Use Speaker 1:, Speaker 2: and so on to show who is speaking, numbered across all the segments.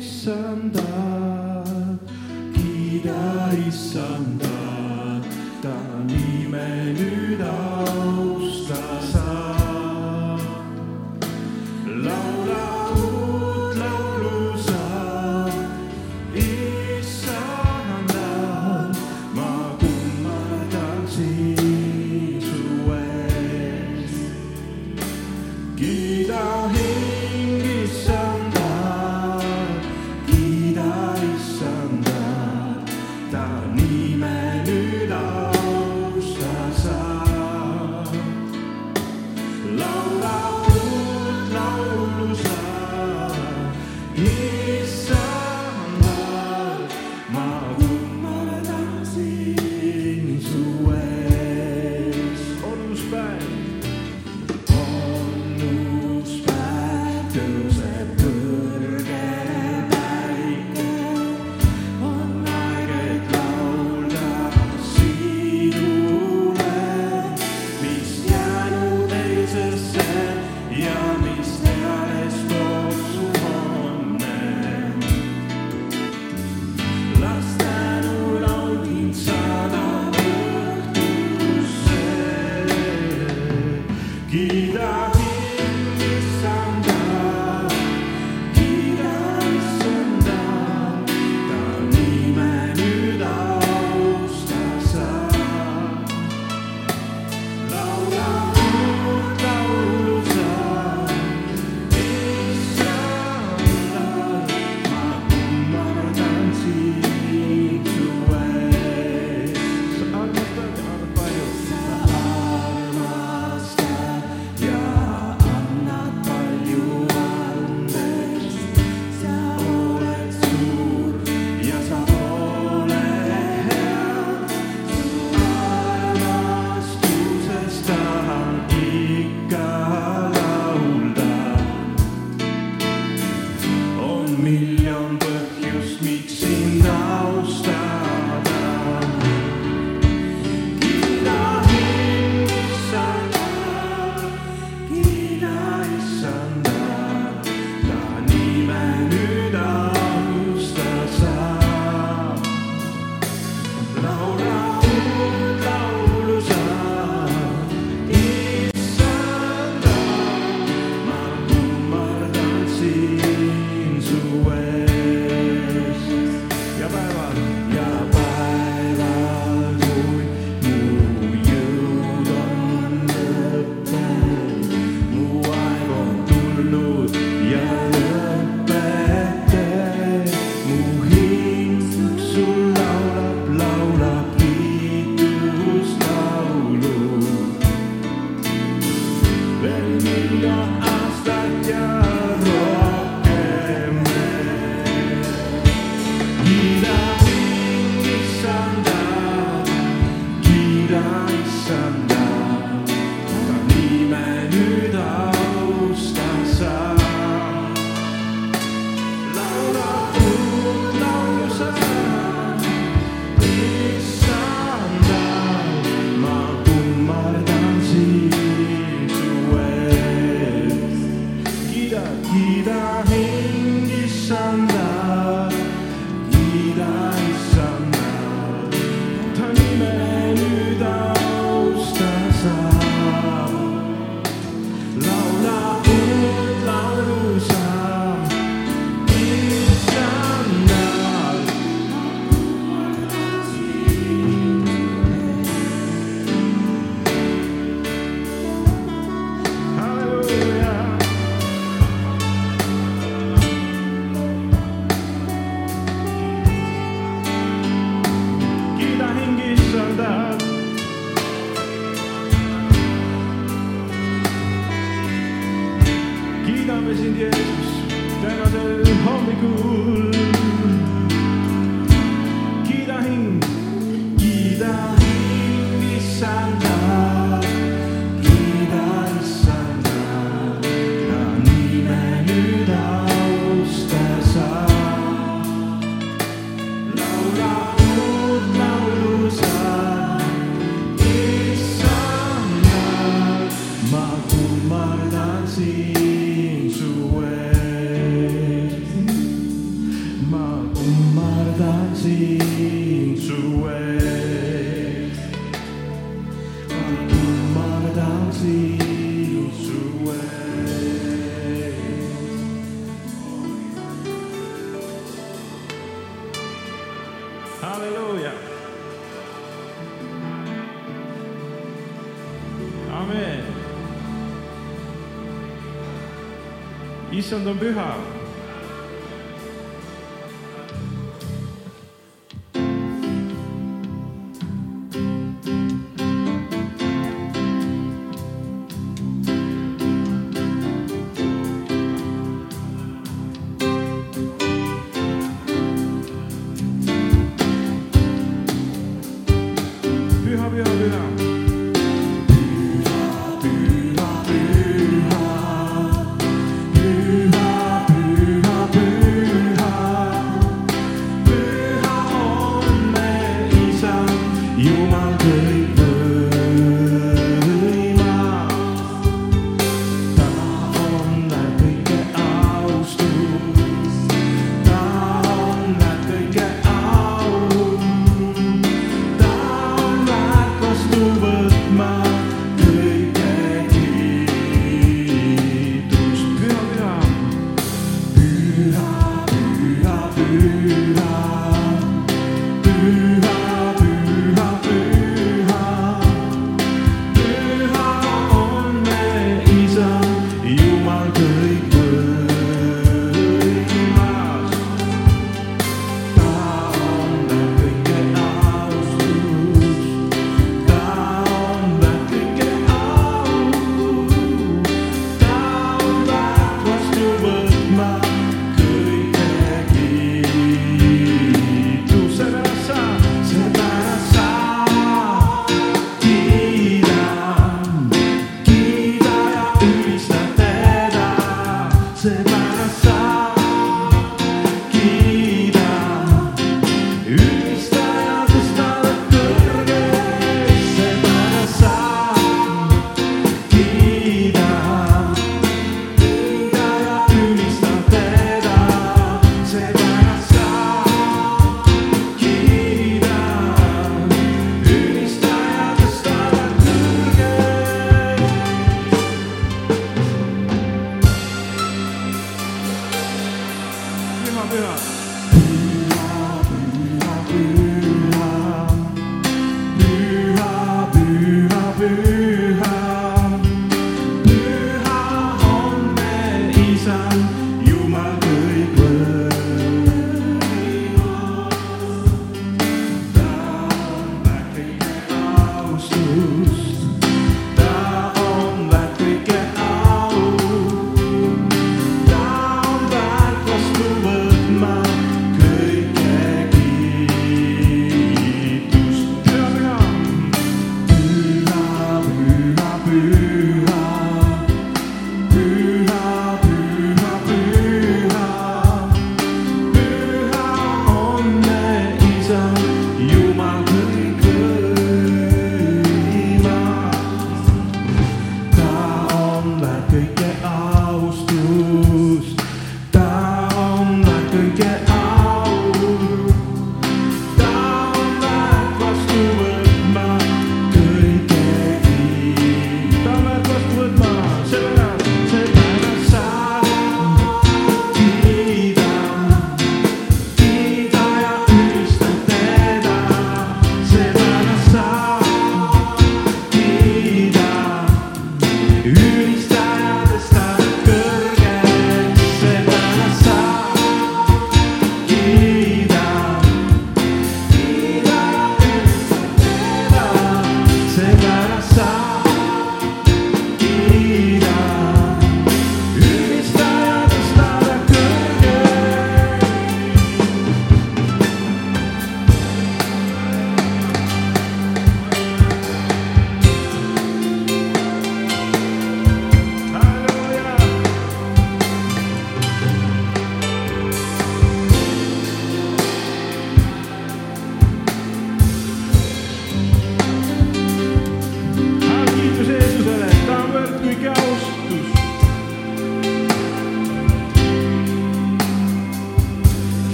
Speaker 1: issandat, kiida issandat, ta nime nüüd austa Yeah. verdad. Kiidame sind, Jeesus, tänasel hommikul. Issand on püha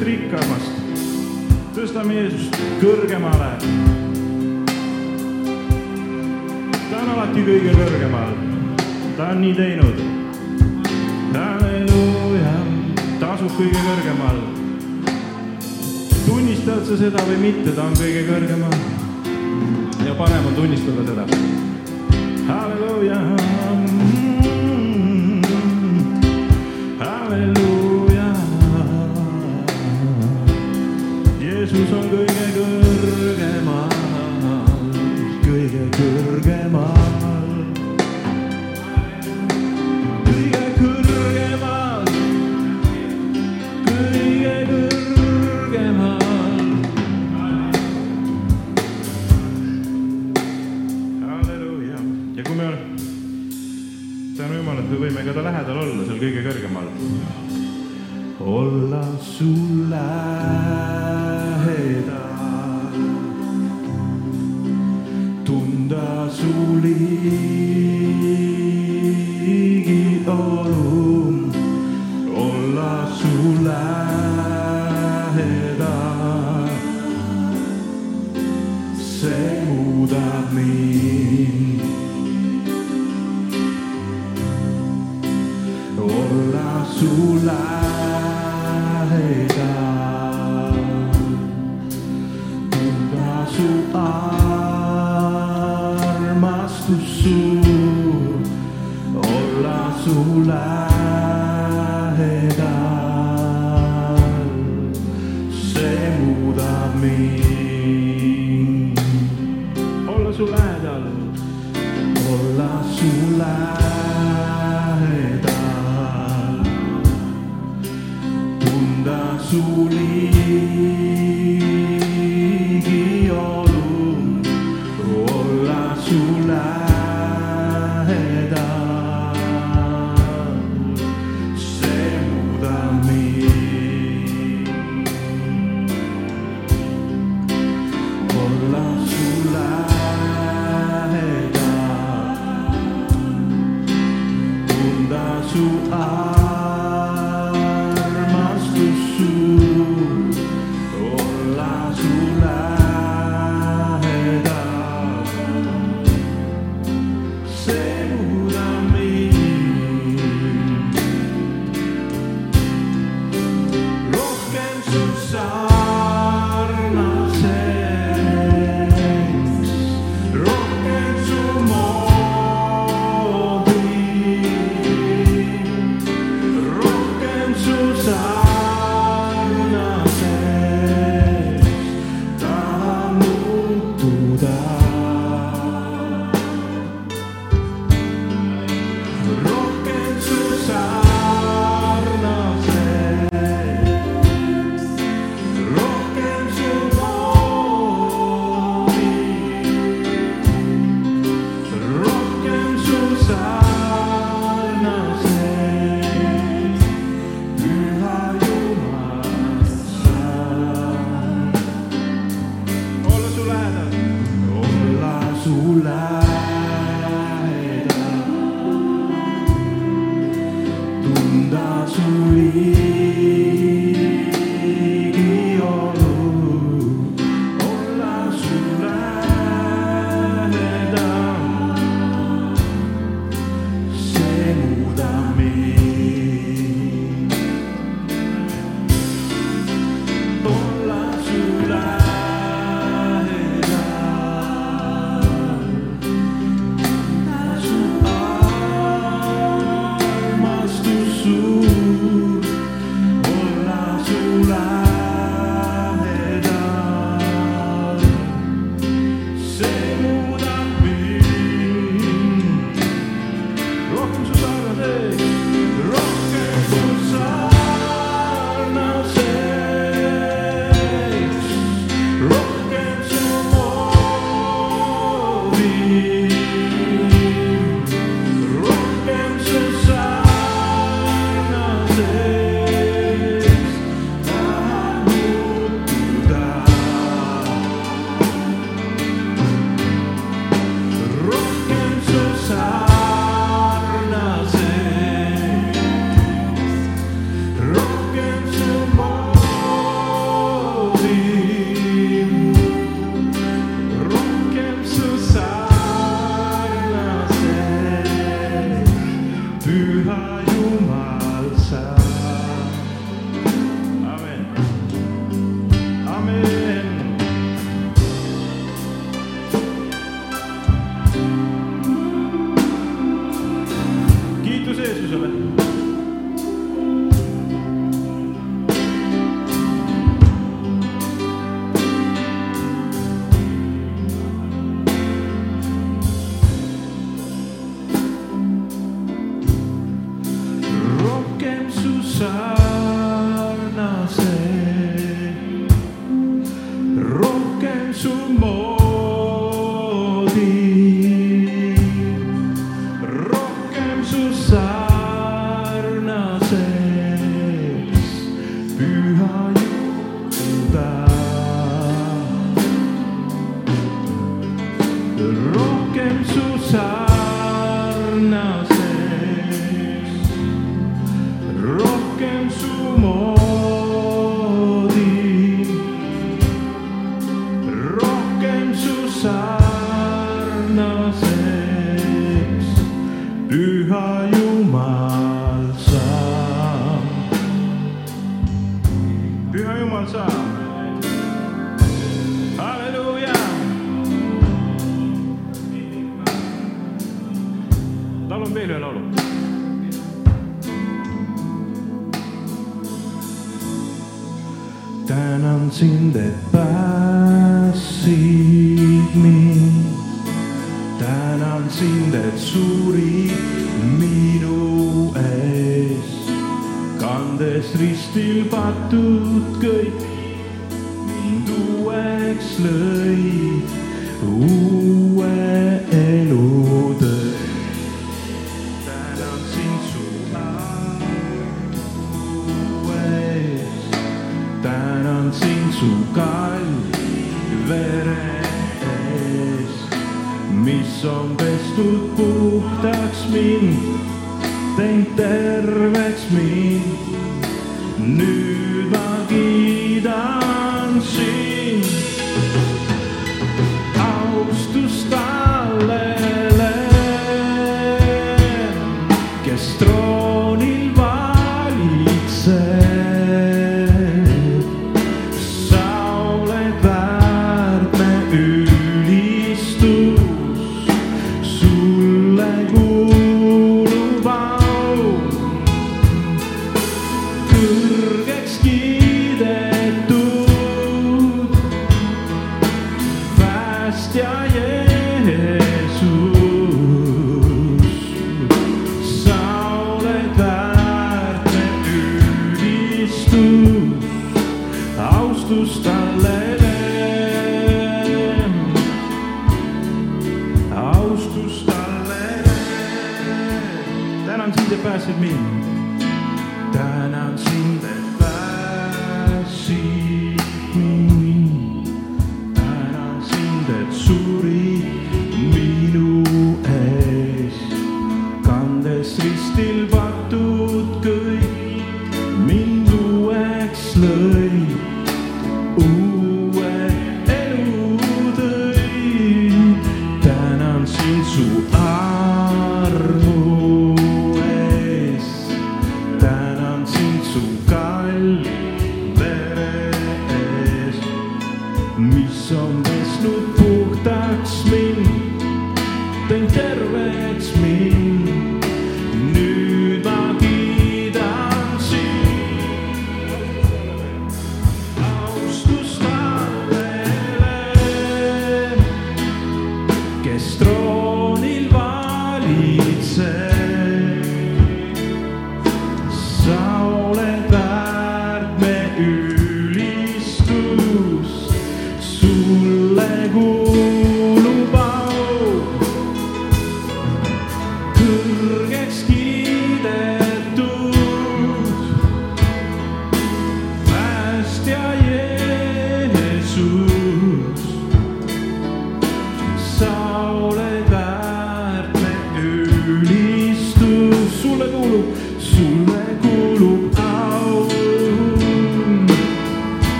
Speaker 2: kõigest rikkamast. tõstame Jeesust kõrgemale. ta on alati kõige kõrgemal, ta on nii teinud. halleluuja, ta asub kõige kõrgemal tunnistad sa seda või mitte, ta on kõige kõrgemal. ja parem on tunnistada seda. halleluuja. Jeesus on kõige kõrgemal, kõige kõrgemal. kõige kõrgemal kõige kõrgemal. halleluuja ja kui me, tänu Jumalale, et me võime ka ta lähedal olla seal kõige kõrgemal. Olla su lähedal, tunda su armastus suur, lähedal, sarnase, rohkem su moodi. Ande päästsid mind. tänan sind, et surid minu eest, kandes ristil patud kõik kes on pestud puhtaks mind, teinud terveks mind. nüüd et suri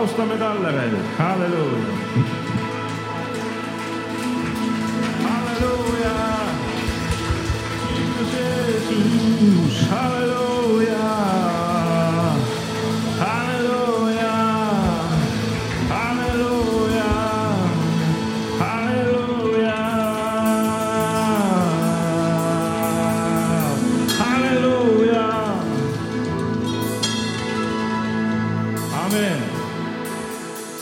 Speaker 2: laulame talle veel, halleluuja.